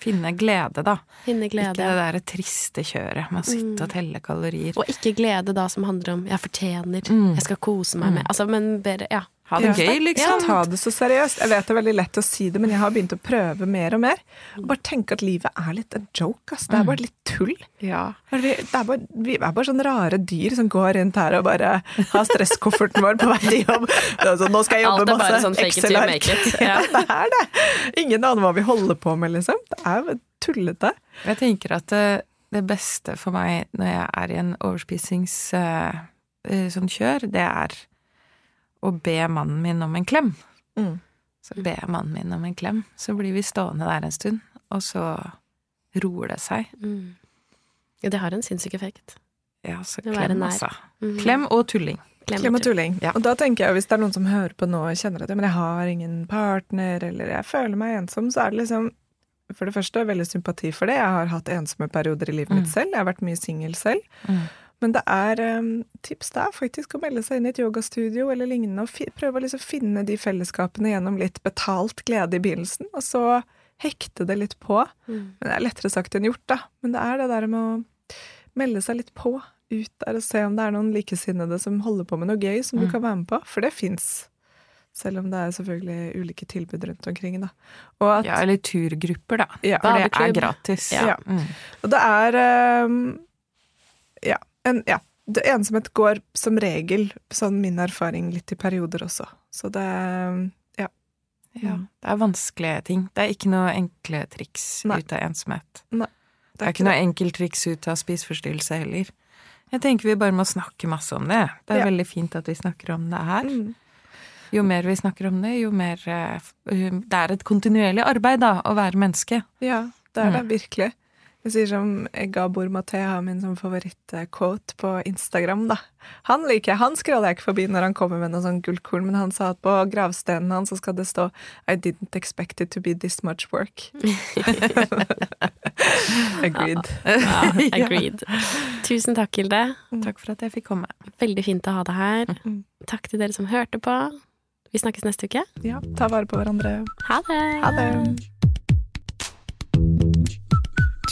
Finne glede, da. Finne Ikke det derre triste kjøret med å sitte Mm. og telle kalorier. Og ikke glede da som handler om 'jeg fortjener', Mm. 'jeg skal kose meg med' Altså, men bare, ja. Ha det gøy, liksom. Ta det så seriøst. Jeg vet det er veldig lett å si det, men jeg har begynt å prøve mer og mer. Og bare tenke at livet er litt en joke, ass. Det er bare litt tull. Ja. Vi, det er bare, vi er bare sånne rare dyr som går rundt her og bare har stresskofferten vår på vei til jobb. Sånn, nå skal jeg jobbe Alt er bare masse. sånn fake it till make it. (laughs) Ja, Ja. det er det. Ingen aner hva vi holder på med, liksom. Det er jo tullete. Jeg tenker at det, det beste for meg når jeg er i en overspisings eh, eh, sånn kjør, det er å be mannen min om en klem. Mm. Så ber jeg mannen min om en klem, så blir vi stående der en stund, og så roer det seg. Mm. ja. Det har en sinnssyk effekt. Ja, så klem, altså. Mm. Klem og tulling. Klem og tulling. Ja. Og da tenker jeg, hvis det er noen som hører på nå og kjenner at ja, men jeg har ingen partner, eller jeg føler meg ensom, så er det liksom for det første veldig sympati for det. Jeg har hatt ensomme perioder i livet mitt Mm. selv. Jeg har vært mye singel selv. Mm. Men det er um, tips det er faktisk å melde seg inn i et yogastudio eller lignende, og prøve å liksom finne de fellesskapene gjennom litt betalt glede i begynnelsen, og så hekte det litt på. Mm. Men det er lettere sagt enn gjort, da. Men det er det der med å melde seg litt på, ut der og se om det er noen likesinnede som holder på med noe gøy som du Mm. kan være med på. For det fins. Selv om det er selvfølgelig ulike tilbud rundt omkring, da. At Ja, eller turgrupper, da. Ja. For det er gratis. gratis. Ja. Mm. Og det er um, ja, en, ja. Det, ensomhet går som regel, sånn min erfaring, litt i perioder også. Så det ja. Ja, det er vanskelige ting. Det er ikke noe enkle triks Nei. ut av ensomhet. Nei, Det er ikke noe enkelt triks ut av spiseforstyrrelse heller. Jeg tenker vi bare må snakke masse om det. Det er Ja. veldig fint at vi snakker om det her. Mm. Jo mer vi snakker om det, jo mer eh, Det er et kontinuerlig arbeid, da, å være menneske. Ja, det er det Mm. virkelig. Jeg sier som Gabor Maté har min sånn favoritt-quote på Instagram, da. Han liker jeg. Han scroller jeg ikke forbi når han kommer med noe sånn gullkorn, men han sa at på gravstenen hans så skal det stå I didn't expect it to be this much work. (laughs) Agreed. Ja, agreed. Tusen takk, Hilde. Takk for at jeg fikk komme. Veldig fint å ha deg her. Mm. Takk til dere som hørte på. Vi snakkes neste uke. Ja, ta vare på hverandre. Ha det! Ha det.